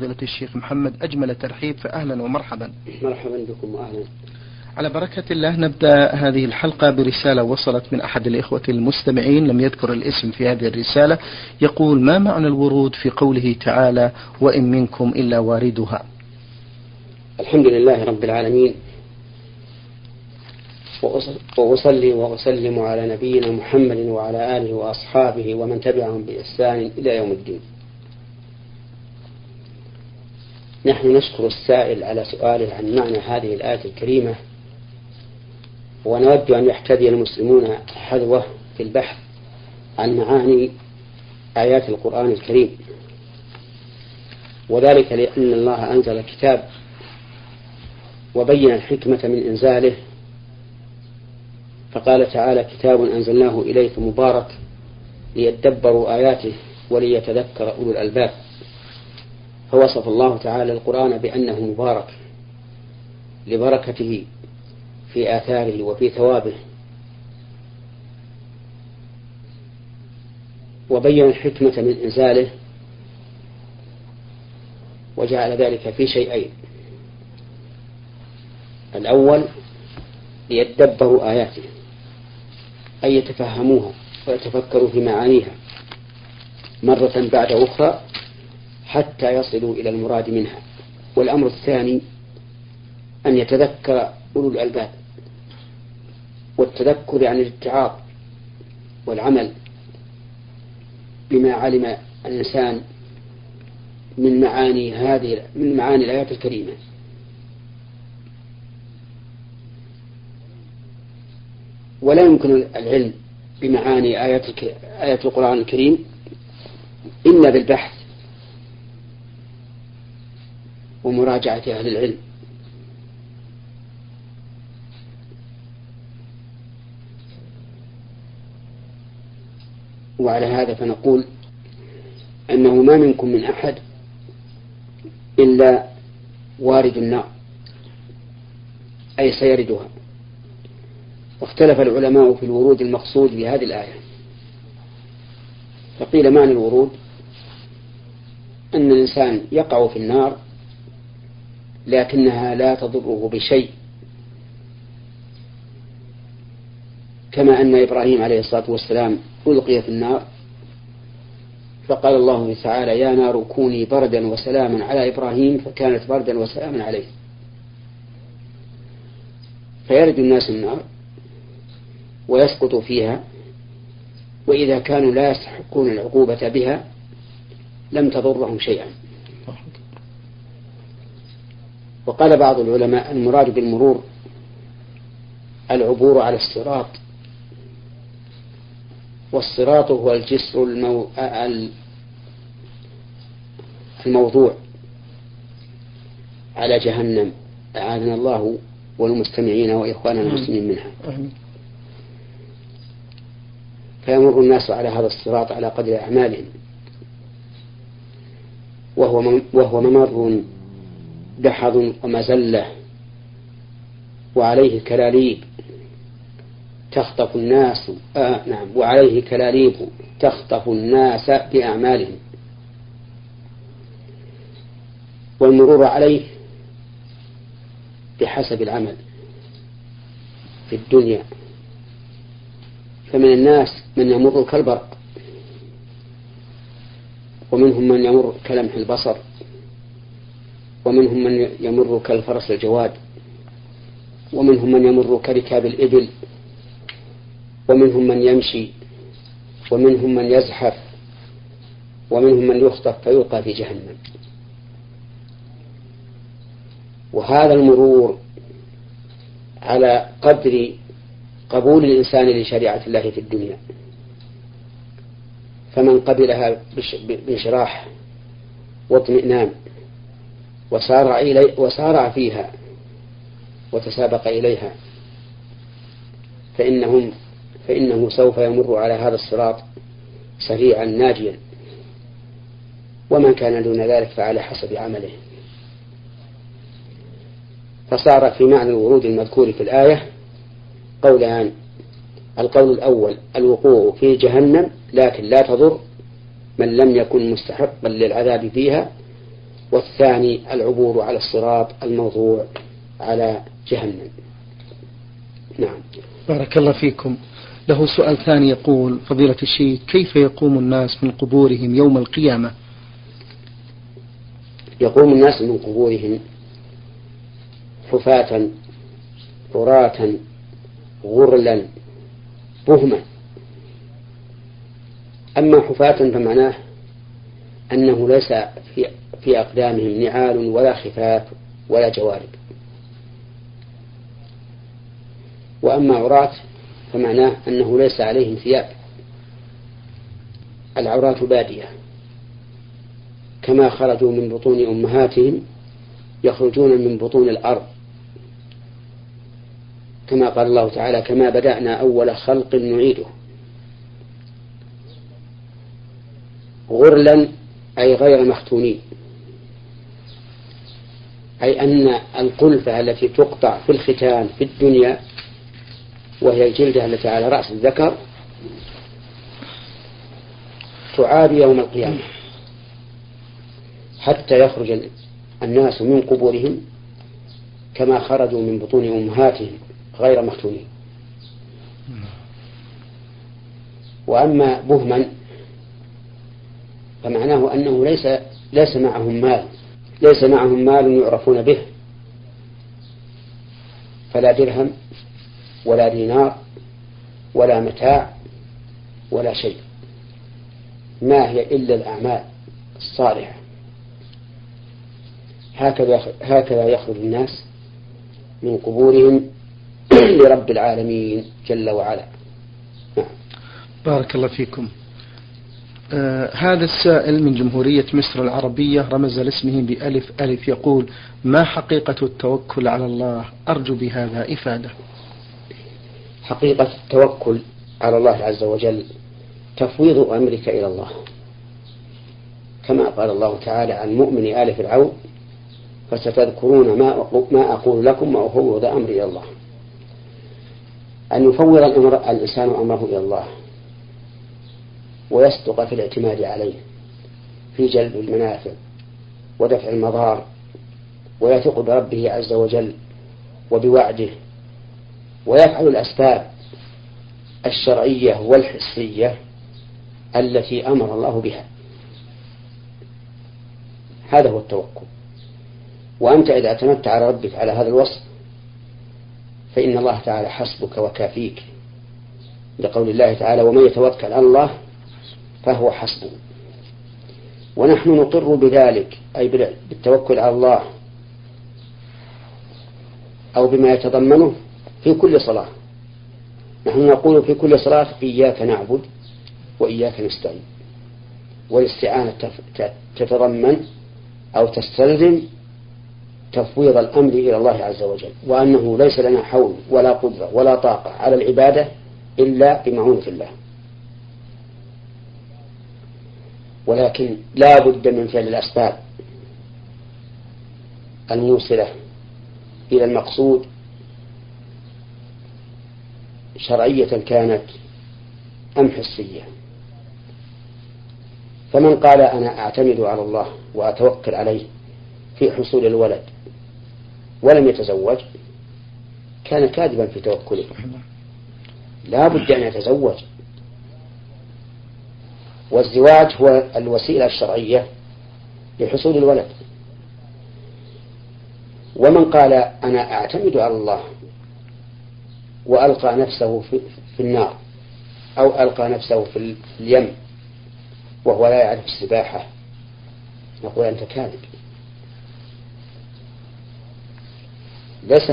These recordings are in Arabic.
فضيلة الشيخ محمد أجمل ترحيب فأهلا ومرحبا. مرحبا بكم وأهلا. على بركة الله نبدأ هذه الحلقة برسالة وصلت من أحد الإخوة المستمعين لم يذكر الاسم في هذه الرسالة. يقول ما معنى الورود في قوله تعالى وإن منكم إلا واردها؟ الحمد لله رب العالمين وأصلي وأسلم على نبينا محمد وعلى آله وأصحابه ومن تبعهم بإحسان إلى يوم الدين. نحن نشكر السائل على سؤاله عن معنى هذه الآية الكريمة ونود أن يحتدي المسلمون حذوه في البحث عن معاني آيات القرآن الكريم. وذلك لأن الله أنزل كتاب وبين الحكمة من إنزاله فقال تعالى كتاب أنزلناه إليك مبارك ليدبروا آياته وليتذكر أولو الألباب. فوصف الله تعالى القرآن بأنه مبارك لبركته في آثاره وفي ثوابه. وبين الحكمة من إنزاله وجعل ذلك في شيئين. الأول ليدبروا آياته أي يتفهموها ويتفكروا في معانيها مرة بعد أخرى حتى يصلوا إلى المراد منها. والأمر الثاني أن يتذكر أولو الألباب والتذكر يعني الاتعاظ والعمل بما علم الإنسان من معاني هذه من معاني الآيات الكريمة. ولا يمكن العلم بمعاني آيات آيات القرآن الكريم إلا بالبحث ومراجعة أهل العلم. وعلى هذا فنقول أنه ما منكم من أحد إلا وارد النار أي سيردها. واختلف العلماء في الورود المقصود بهذه الآية. فقيل معنى الورود؟ أن الإنسان يقع في النار لكنها لا تضره بشيء. كما أن إبراهيم عليه الصلاة والسلام ألقي في النار فقال الله تعالى يا نار كوني بردا وسلاما على إبراهيم فكانت بردا وسلاما عليه. فيرد الناس النار ويسقط فيها وإذا كانوا لا يستحقون العقوبة بها لم تضرهم شيئا. وقال بعض العلماء المراد بالمرور العبور على الصراط والصراط هو الجسر المو... الموضوع على جهنم أعاذنا الله والمستمعين وإخواننا المسلمين منها. فيمر الناس على هذا الصراط على قدر أعمالهم وهو وهو ممر دحض ومزلة وعليه كلاليب تخطف الناس آه نعم وعليه كلاليب تخطف الناس بأعمالهم. والمرور عليه بحسب العمل في الدنيا. فمن الناس من يمر كالبرق ومنهم من يمر كلمح البصر. ومنهم من يمر كالفرس الجواد ومنهم من يمر كركاب الإبل ومنهم من يمشي ومنهم من يزحف ومنهم من يخطف فيلقى في جهنم. وهذا المرور على قدر قبول الإنسان لشريعة الله في الدنيا. فمن قبلها بانشراح واطمئنان وسارع إلي وسارع فيها وتسابق إليها. فإنهم فإنه سوف يمر على هذا الصراط سريعا ناجيا. ومن كان دون ذلك فعلى حسب عمله. فصار في معنى الورود المذكور في الآية قولان القول الأول الوقوع في جهنم لكن لا تضر من لم يكن مستحقا للعذاب فيها والثاني العبور على الصراط الموضوع على جهنم. نعم. بارك الله فيكم. له سؤال ثاني يقول فضيلة الشيخ كيف يقوم الناس من قبورهم يوم القيامة؟ يقوم الناس من قبورهم حفاة عراة غرلا بهما. أما حفاة فمعناه أنه ليس في في أقدامهم نعال ولا خفاف ولا جوارب. وأما عراة فمعناه أنه ليس عليهم ثياب. العراة بادية. كما خرجوا من بطون أمهاتهم يخرجون من بطون الأرض. كما قال الله تعالى كما بدأنا أول خلق نعيده غرلا أي غير مختونين. أي أن القلفة التي تقطع في الختان في الدنيا وهي الجلدة التي على رأس الذكر تعاد يوم القيامة حتى يخرج الناس من قبورهم كما خرجوا من بطون أمهاتهم غير مختونين. وأما بهما فمعناه أنه ليس ليس معهم مال ليس معهم مال يعرفون به. فلا درهم ولا دينار ولا متاع ولا شيء. ما هي إلا الأعمال الصالحة. هكذا هكذا يخرج الناس من قبورهم لرب العالمين جل وعلا. نعم. بارك الله فيكم. آه هذا السائل من جمهورية مصر العربية رمز لاسمه بألف ألف يقول ما حقيقة التوكل على الله؟ أرجو بهذا إفادة. حقيقة التوكل على الله عز وجل تفويض أمرك إلى الله. كما قال الله تعالى عن مؤمن آل فرعون فستذكرون ما ما أقول لكم وأفوض أمري إلى الله. أن يفوض الإنسان أمره إلى الله. ويصدق في الاعتماد عليه في جلب المنافع ودفع المضار ويثق بربه عز وجل وبوعده ويفعل الأسباب الشرعية والحسية التي أمر الله بها. هذا هو التوكل. وأنت إذا اعتمدت على ربك على هذا الوصف فإن الله تعالى حسبك وكافيك. لقول الله تعالى ومن يتوكل على الله فهو حسبه. ونحن نقر بذلك أي بالتوكل على الله أو بما يتضمنه في كل صلاة. نحن نقول في كل صلاة إياك نعبد وإياك نستعين. والاستعانة تتضمن أو تستلزم تفويض الأمر إلى الله عز وجل. وأنه ليس لنا حول ولا قدرة ولا طاقة على العبادة إلا بمعونة الله. ولكن لا بد من فعل الأسباب الموصلة إلى المقصود شرعية كانت أم حسية. فمن قال أنا أعتمد على الله وأتوكل عليه في حصول الولد ولم يتزوج كان كاذبا في توكله. لا بد أن يتزوج. والزواج هو الوسيلة الشرعية لحصول الولد. ومن قال أنا أعتمد على الله وألقى نفسه في, النار أو ألقى نفسه في اليم وهو لا يعرف السباحة نقول أنت كاذب. ليس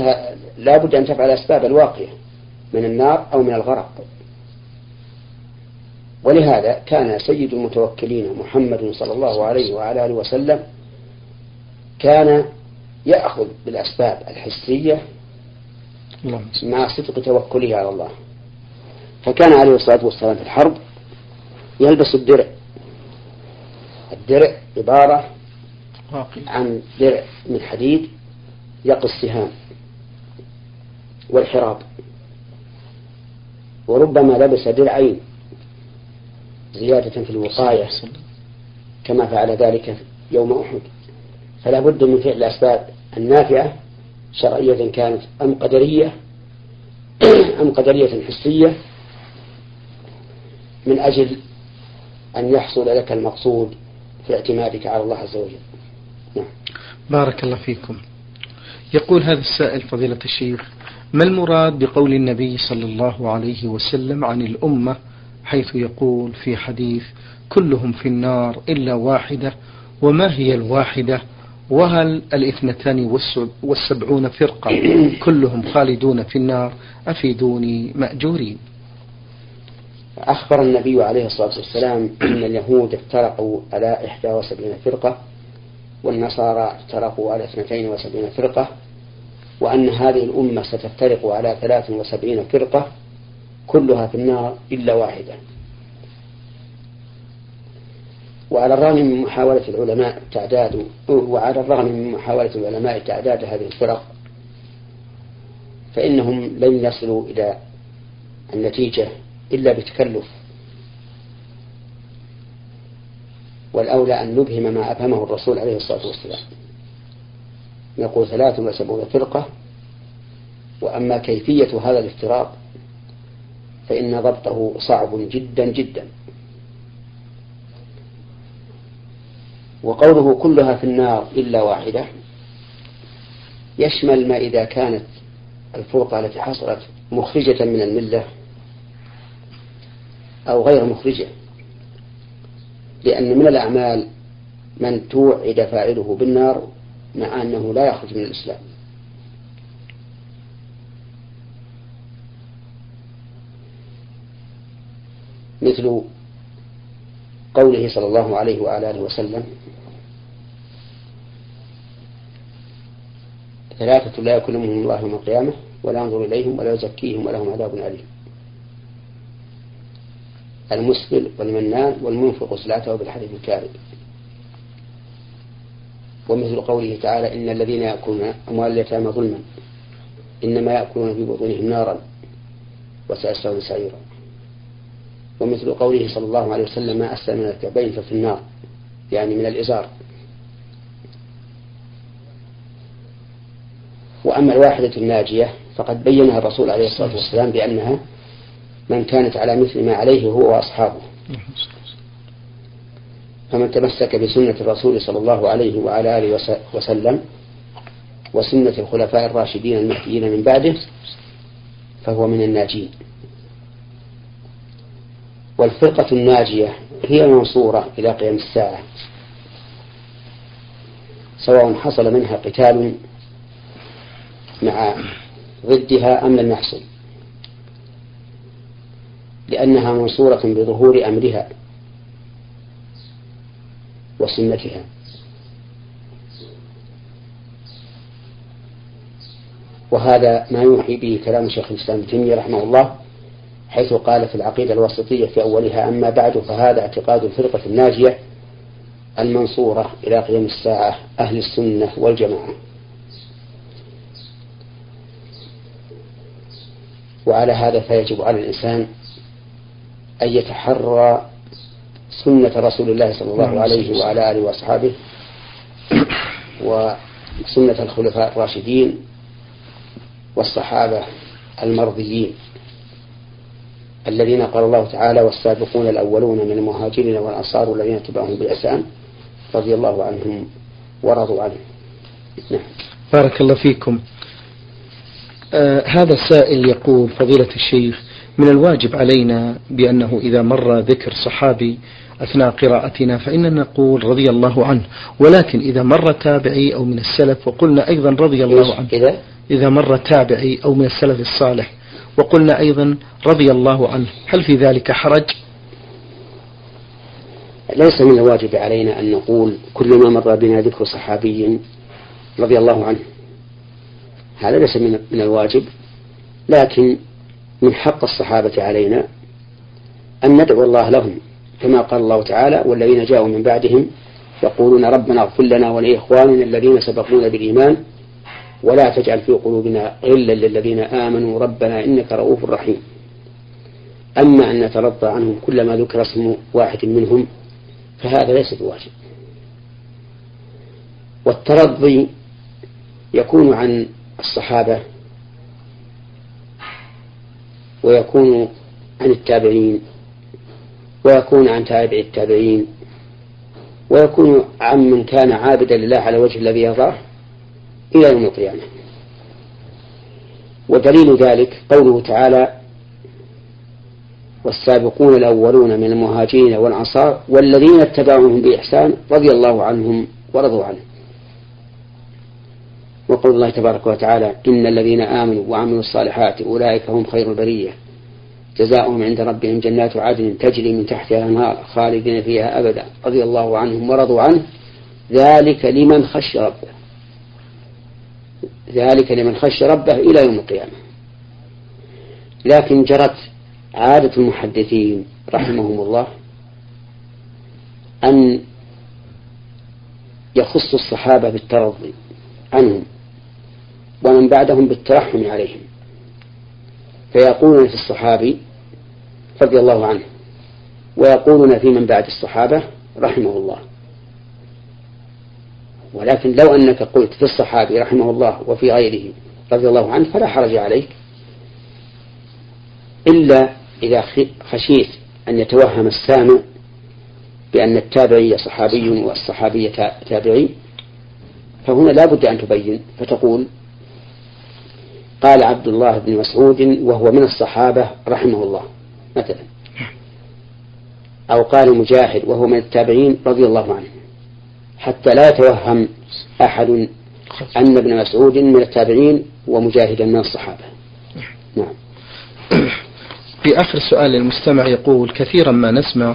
لا بد أن تفعل الأسباب الواقية من النار أو من الغرق. ولهذا كان سيد المتوكلين محمد صلى الله عليه وعلى آله وسلم كان يأخذ بالأسباب الحسية مع صدق توكله على الله. فكان عليه الصلاة والسلام في الحرب يلبس الدرع. الدرع عبارة عن درع من حديد يقي السهام والحراب. وربما لبس درعين زيادة في الوقاية كما فعل ذلك يوم أحد. فلا بد من فعل الأسباب النافعة شرعية كانت أم قدرية أم قدرية حسية من أجل أن يحصل لك المقصود في اعتمادك على الله عز وجل. نعم. بارك الله فيكم. يقول هذا السائل فضيلة الشيخ ما المراد بقول النبي صلى الله عليه وسلم عن الأمة حيث يقول في حديث كلهم في النار إلا واحدة وما هي الواحدة؟ وهل الاثنتان والسبعون فرقة كلهم خالدون في النار؟ أفيدوني مأجورين. أخبر النبي عليه الصلاة والسلام أن اليهود افترقوا على 71 فرقة والنصارى افترقوا على 72 فرقة وأن هذه الأمة ستفترق على 73 فرقة كلها في النار إلا واحدة. وعلى الرغم من محاولة العلماء تعداد وعلى الرغم من محاولة العلماء تعداد هذه الفرق فإنهم لن يصلوا إلى النتيجة إلا بتكلف. والأولى أن نبهم ما أفهمه الرسول عليه الصلاة والسلام. يقول ثلاث وسبعون فرقة وأما كيفية هذا الافتراق فإن ضبطه صعب جدا جدا. وقوله كلها في النار إلا واحدة يشمل ما إذا كانت الفرقة التي حصلت مخرجة من الملة أو غير مخرجة لأن من الأعمال من توعد فاعله بالنار مع أنه لا يخرج من الإسلام. مثل قوله صلى الله عليه وعلى آله وسلم ثلاثة لا يكلمهم الله يوم القيامة ولا ينظر إليهم ولا يزكيهم ولهم عذاب أليم. المسبل والمنان والمنفق سلعته بالحديث الكاذب. ومثل قوله تعالى إن الذين يأكلون أموال اليتامى ظلما إنما يأكلون في بطونهم نارا وسيصلون سعيرا. ومثل قوله صلى الله عليه وسلم ما أسلم من الكعبين ففي النار يعني من الإزار. وأما الواحدة الناجية فقد بينها الرسول عليه الصلاة والسلام بأنها من كانت على مثل ما عليه هو وأصحابه. فمن تمسك بسنة الرسول صلى الله عليه وعلى آله وسلم وسنة الخلفاء الراشدين المهديين من بعده فهو من الناجين. والفرقة الناجية هي المنصورة إلى قيام الساعة سواء حصل منها قتال مع ضدها أم لم يحصل لأنها منصورة بظهور أمرها وسنتها. وهذا ما يوحي به كلام شيخ الإسلام ابن تيمية رحمه الله حيث قال في العقيدة الوسطية في أولها أما بعد فهذا اعتقاد الفرقة الناجية المنصورة إلى قيام الساعة أهل السنة والجماعة. وعلى هذا فيجب على الإنسان أن يتحرى سنة رسول الله صلى الله عليه وعلى آله وأصحابه وسنة الخلفاء الراشدين والصحابة المرضيين. الذين قال الله تعالى والسابقون الأولون من المهاجرين والأنصار الذين اتبعهم بإحسان رضي الله عنهم ورضوا عنه. نعم. بارك الله فيكم. آه هذا السائل يقول فضيلة الشيخ من الواجب علينا بأنه إذا مر ذكر صحابي أثناء قراءتنا فإننا نقول رضي الله عنه ولكن إذا مر تابعي أو من السلف وقلنا أيضا رضي الله عنه. إذا؟ إذا مر تابعي أو من السلف الصالح وقلنا أيضا رضي الله عنه هل في ذلك حرج؟ ليس من الواجب علينا أن نقول كل ما مر بنا ذكر صحابي رضي الله عنه. هذا ليس من الواجب لكن من حق الصحابة علينا أن ندعو الله لهم. كما قال الله تعالى والذين جاءوا من بعدهم يقولون ربنا اغفر لنا ولإخواننا الذين سبقونا بالإيمان ولا تجعل في قلوبنا غلا للذين آمنوا ربنا إنك رؤوف رحيم. أما أن نترضى عنهم كلما ذكر اسم واحد منهم فهذا ليس بواجب. والترضي يكون عن الصحابة ويكون عن التابعين ويكون عن تابع التابعين ويكون عن من كان عابدا لله على وجه الذي يرضاه إلى يوم القيامة. ودليل ذلك قوله تعالى والسابقون الأولون من المهاجرين والأنصار والذين اتبعوهم بإحسان رضي الله عنهم ورضوا عنه. وقول الله تبارك وتعالى إن الذين آمنوا وعملوا الصالحات أولئك هم خير البرية. جزاؤهم عند ربهم جنات عدن تجري من تحتها الأنهار خالدين فيها أبدا رضي الله عنهم ورضوا عنه. ذلك لمن خشي ربه. ذلك لمن خشي ربه إلى يوم القيامة. لكن جرت عادة المحدثين رحمهم الله أن يخص الصحابة بالترضي عنهم ومن بعدهم بالترحم عليهم. فيقولون في الصحابي رضي الله عنه ويقولون في من بعد الصحابة رحمه الله. ولكن لو أنك قلت في الصحابي رحمه الله وفي غيره رضي الله عنه فلا حرج عليك. إلا إذا خشيت أن يتوهم السامع بأن التابعي صحابي والصحابي تابعي فهنا لا بد أن تبين فتقول قال عبد الله بن مسعود وهو من الصحابة رحمه الله مثلا. أو قال مجاهد وهو من التابعين رضي الله عنه. حتى لا يتوهم أحد أن ابن مسعود من التابعين ومجاهدا من الصحابة. نعم. في آخر سؤال للمستمع يقول كثيرا ما نسمع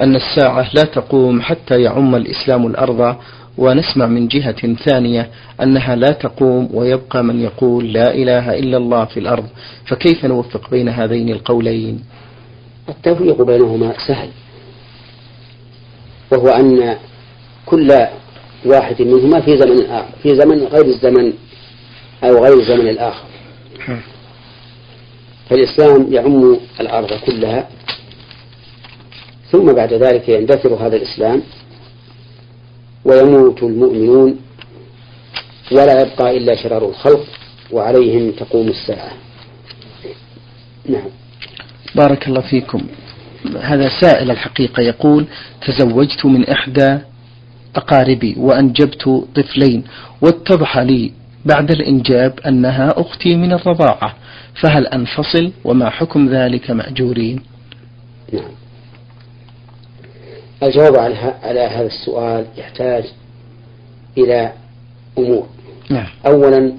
أن الساعة لا تقوم حتى يعم الإسلام الأرض ونسمع من جهة ثانية أنها لا تقوم ويبقى من يقول لا إله إلا الله في الأرض. فكيف نوفق بين هذين القولين؟ التوفيق بينهما سهل وهو أن كل واحد منهما في زمن آخر في زمن غير الزمن أو غير الزمن الآخر. فالإسلام يعم الأرض كلها ثم بعد ذلك يندثر هذا الإسلام ويموت المؤمنون ولا يبقى إلا شرار الخلق وعليهم تقوم الساعة. نعم. بارك الله فيكم. هذا سائل الحقيقة يقول تزوجت من إحدى أقاربي وأنجبت طفلين. واتضح لي بعد الإنجاب أنها أختي من الرضاعة فهل أنفصل وما حكم ذلك مأجورين؟ نعم. الجواب على هذا السؤال يحتاج إلى أمور. نعم. أولا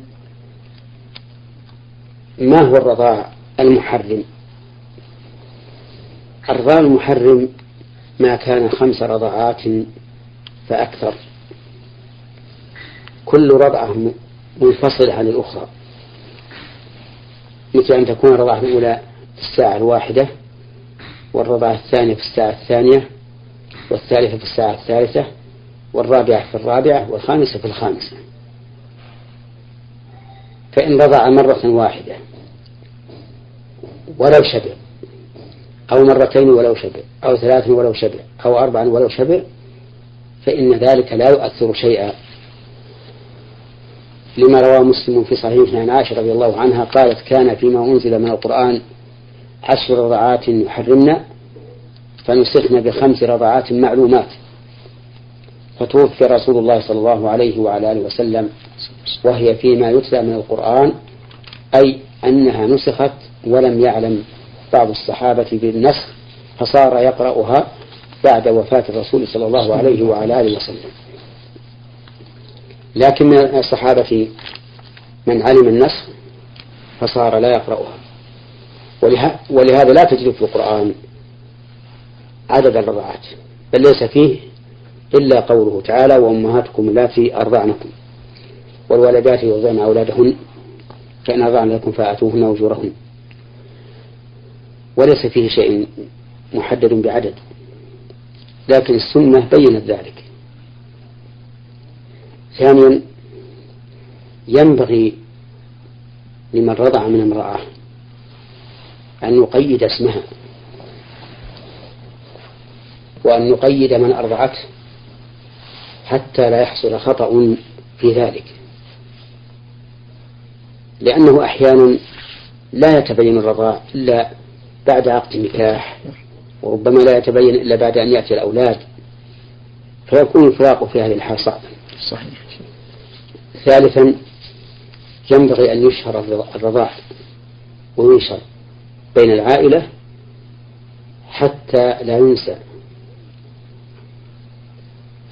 ما هو الرضاع المحرم؟ الرضاع المحرم ما كان خمس رضعات فأكثر. كل رضعة منفصلة عن الأخرى. مثل أن تكون الرضعة الأولى في الساعة الواحدة والرضعة الثانية في الساعة الثانية والثالثة في الساعة الثالثة والرابعة في الرابعة والخامسة في الخامسة. فإن رضع مرة واحدة ولو شبع أو مرتين ولو شبع أو ثلاث ولو شبع أو أربعا ولو شبع فإن ذلك لا يؤثر شيئا. لما رواه مسلم في صحيح عن عائشة رضي الله عنها قالت كان فيما أنزل من القرآن عشر رضعات يحرمن فنسخن بخمس رضعات معلومات. فتوفي رسول الله صلى الله عليه وعلى آله وسلم وهي فيما يتلى من القرآن أي أنها نسخت ولم يعلم بعض الصحابة بالنسخ فصار يقرأها بعد وفاة الرسول صلى الله عليه وعلى آله وسلم. لكن من الصحابة من علم النسخ فصار لا يقرأها. ولهذا لا تجد في القرآن عدد الرضعات بل ليس فيه إلا قوله تعالى وأمهاتكم اللاتي أرضعنكم والولدات يرضعن أولادهن فإن أرضعن لكم فآتوهن أجورهن. وليس فيه شيء محدد بعدد. لكن السنة بينت ذلك. ثانيا ينبغي لمن رضع من امرأة أن يقيد اسمها وأن نقيد من أرضعته حتى لا يحصل خطأ في ذلك. لأنه أحيانا لا يتبين الرضاع إلا بعد عقد نكاح وربما لا يتبين إلا بعد أن يأتي الأولاد فيكون الفراق في هذه الحال صعبا صحيح. ثالثا ينبغي أن يشهر الرضاع وينشر بين العائلة حتى لا ينسى.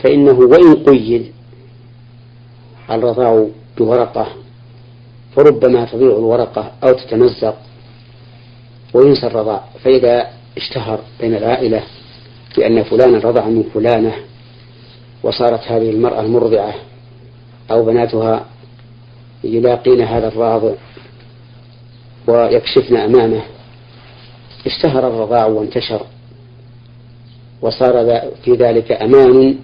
فإنه وإن قيد الرضاع بورقة فربما تضيع الورقة أو تتمزق وينسى الرضاع. فإذا اشتهر بين العائلة بأن فلانا رضع من فلانة وصارت هذه المرأة المرضعة أو بناتها يلاقين هذا الراضع ويكشفن أمامه. اشتهر الرضاع وانتشر وصار في ذلك أمان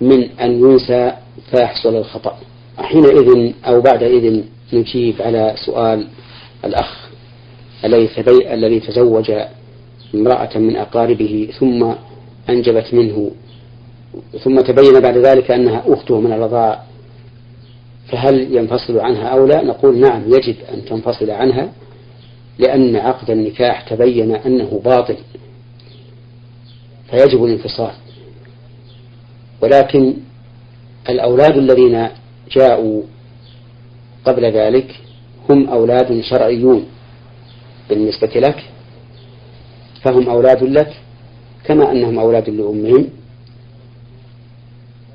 من أن ينسى فيحصل الخطأ. حينئذ أو بعدئذ نجيب على سؤال الأخ الذي الذي تزوج امرأة من أقاربه ثم أنجبت منه ثم تبين بعد ذلك أنها أخته من الرضاع فهل ينفصل عنها أو لا؟ نقول نعم يجب أن تنفصل عنها لأن عقد النكاح تبين أنه باطل فيجب الانفصال. ولكن الأولاد الذين جاءوا قبل ذلك هم أولاد شرعيون بالنسبة لك فهم أولاد لك كما أنهم أولاد لأمهم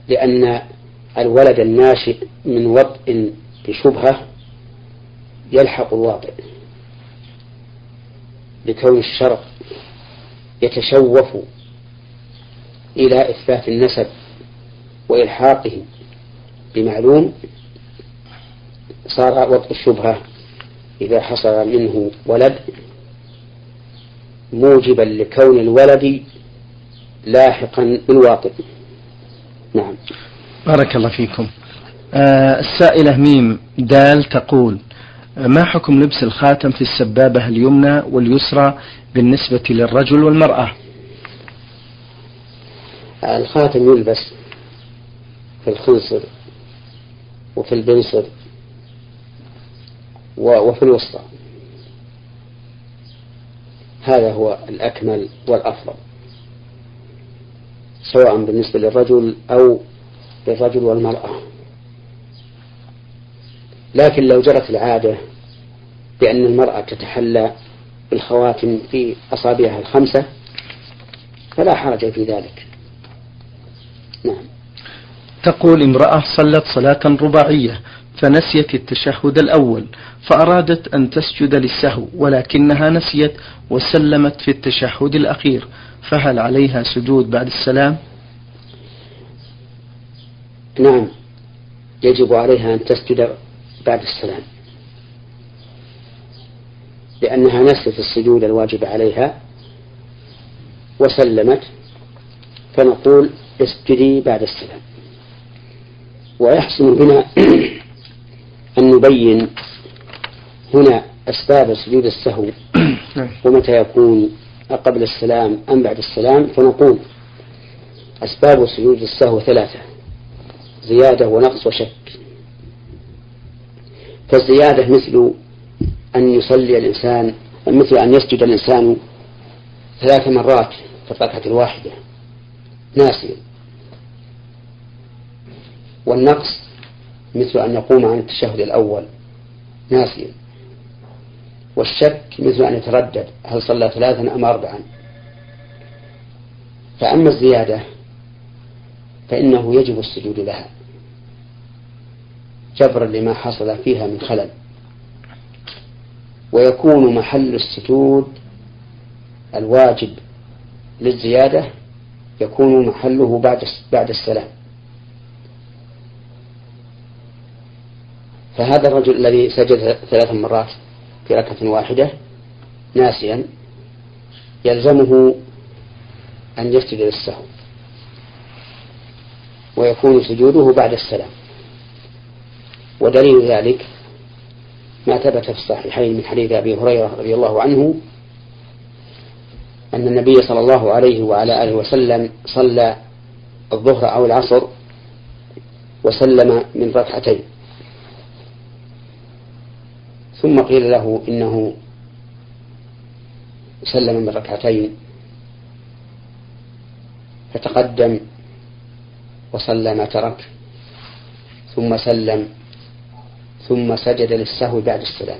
لأن الولد الناشئ من وطء بشبهة يلحق الواطئ لكون الشرع يتشوف إلى إثبات النسب وإلحاقه بمعلوم صار وطء الشبهة إذا حصل منه ولد موجبا لكون الولد لاحقا بالواطئ نعم. بارك الله فيكم. آه السائلة ميم دال تقول ما حكم لبس الخاتم في السبابة اليمنى واليسرى بالنسبة للرجل والمرأة؟ الخاتم يلبس في الخنصر وفي البنصر وفي الوسطى. هذا هو الأكمل والأفضل. سواء بالنسبة للرجل أو للرجل والمرأة. لكن لو جرت العادة بأن المرأة تتحلى بالخواتم في أصابعها الخمسة فلا حرج في ذلك. نعم. تقول امرأة صلت صلاة رباعية فنسيت التشهد الأول فأرادت أن تسجد للسهو ولكنها نسيت وسلمت في التشهد الأخير. فهل عليها سجود بعد السلام؟ نعم. يجب عليها أن تسجد بعد السلام. لأنها نسيت السجود الواجب عليها وسلمت فنقول اسجدي بعد السلام. ويحسن بنا أن نبين هنا أسباب سجود السهو. ومتى يكون قبل السلام أم بعد السلام فنقول أسباب سجود السهو ثلاثة زيادة ونقص وشك فالزيادة مثل أن يصلي الإنسان مثل أن يسجد الإنسان ثلاث مرات في الركعة الواحدة ناسيا والنقص مثل أن يقوم عن التشهد الأول. ناسيا والشك مثل أن يتردد. هل صلى ثلاثا أم أربعا؟ فأما الزيادة فإنه يجب السجود لها. جبرا لما حصل فيها من خلل. ويكون محل السجود الواجب للزيادة يكون محله بعد بعد السلام. فهذا الرجل الذي سجد ثلاث مرات في ركعة واحدة ناسيا يلزمه أن يسجد للسهو ويكون سجوده بعد السلام. ودليل ذلك ما ثبت في الصحيحين من حديث أبي هريرة رضي الله عنه أن النبي صلى الله عليه وعلى آله وسلم صلى الظهر أو العصر وسلم من ركعتين. ثم قيل له إنه سلم من ركعتين فتقدم وصلى ما ترك ثم سلم ثم سجد للسهو بعد السلام.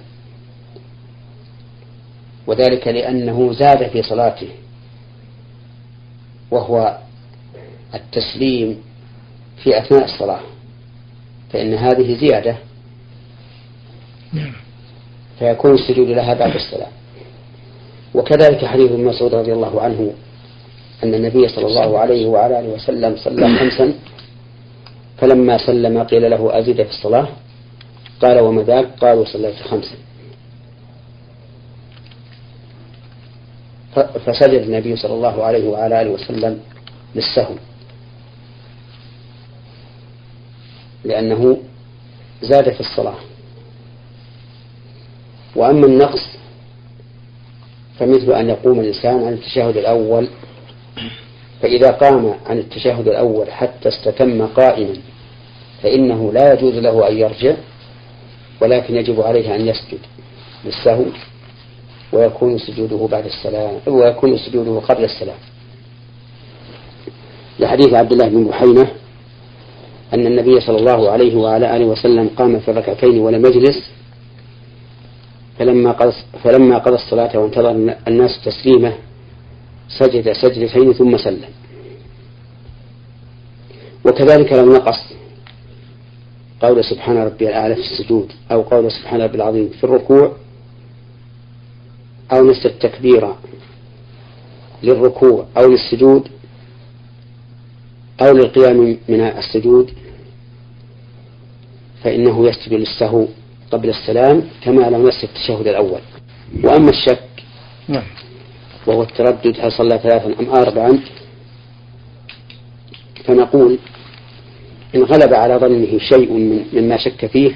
وذلك لأنه زاد في صلاته وهو التسليم في أثناء الصلاة فإن هذه زيادة. فيكون السجود لها بعد السلام. وكذلك حديث ابن مسعود رضي الله عنه أن النبي صلى الله عليه وعلى آله وسلم صلى خمسا فلما سلم قيل له أزيد في الصلاة؟ قال وما ذاك؟ قالوا صليت خمسا. فسجد النبي صلى الله عليه وعلى آله وسلم للسهو لأنه زاد في الصلاة. وأما النقص فمثل أن يقوم الإنسان عن التشهد الأول فإذا قام عن التشهد الأول حتى استتم قائما فإنه لا يجوز له أن يرجع ولكن يجب عليه أن يسجد للسهو ويكون سجوده بعد السلام ويكون سجوده قبل السلام. لحديث عبد الله بن بحينة أن النبي صلى الله عليه وعلى آله وسلم قام في الركعتين ولم يجلس فلما قضى فلما قضى الصلاة وانتظر الناس تسليمه سجد سجدتين ثم سلم. وكذلك لو نقص قول سبحان ربي الأعلى في السجود أو قول سبحان ربي العظيم في الركوع أو نسى التكبير للركوع أو للسجود أو للقيام من السجود فإنه يسجد للسهو. قبل السلام كما لو نسي التشهد الأول. وأما الشك نعم. وهو التردد هل صلى ثلاثا أم أربعا فنقول إن غلب على ظنه شيء مما شك فيه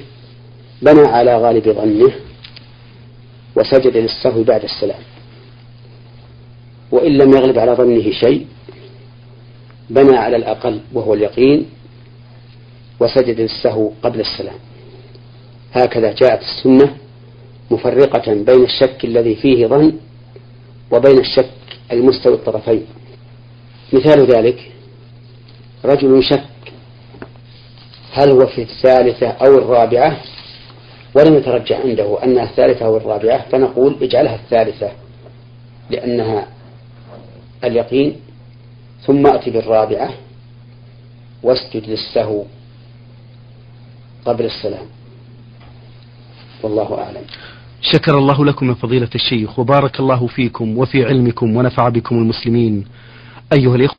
بنى على غالب ظنه وسجد للسهو بعد السلام. وإن لم يغلب على ظنه شيء بنى على الأقل وهو اليقين وسجد للسهو قبل السلام. هكذا جاءت السنة مفرقة بين الشك الذي فيه ظن وبين الشك المستوي الطرفين. مثال ذلك رجل شك هل هو في الثالثة أو الرابعة؟ ولم يترجح عنده أنها الثالثة أو الرابعة فنقول اجعلها الثالثة لأنها اليقين. ثم أتي بالرابعة واسجد للسهو قبل السلام. والله أعلم. شكر الله لكم يا فضيلة الشيخ وبارك الله فيكم وفي علمكم ونفع بكم المسلمين. أيها الإخوة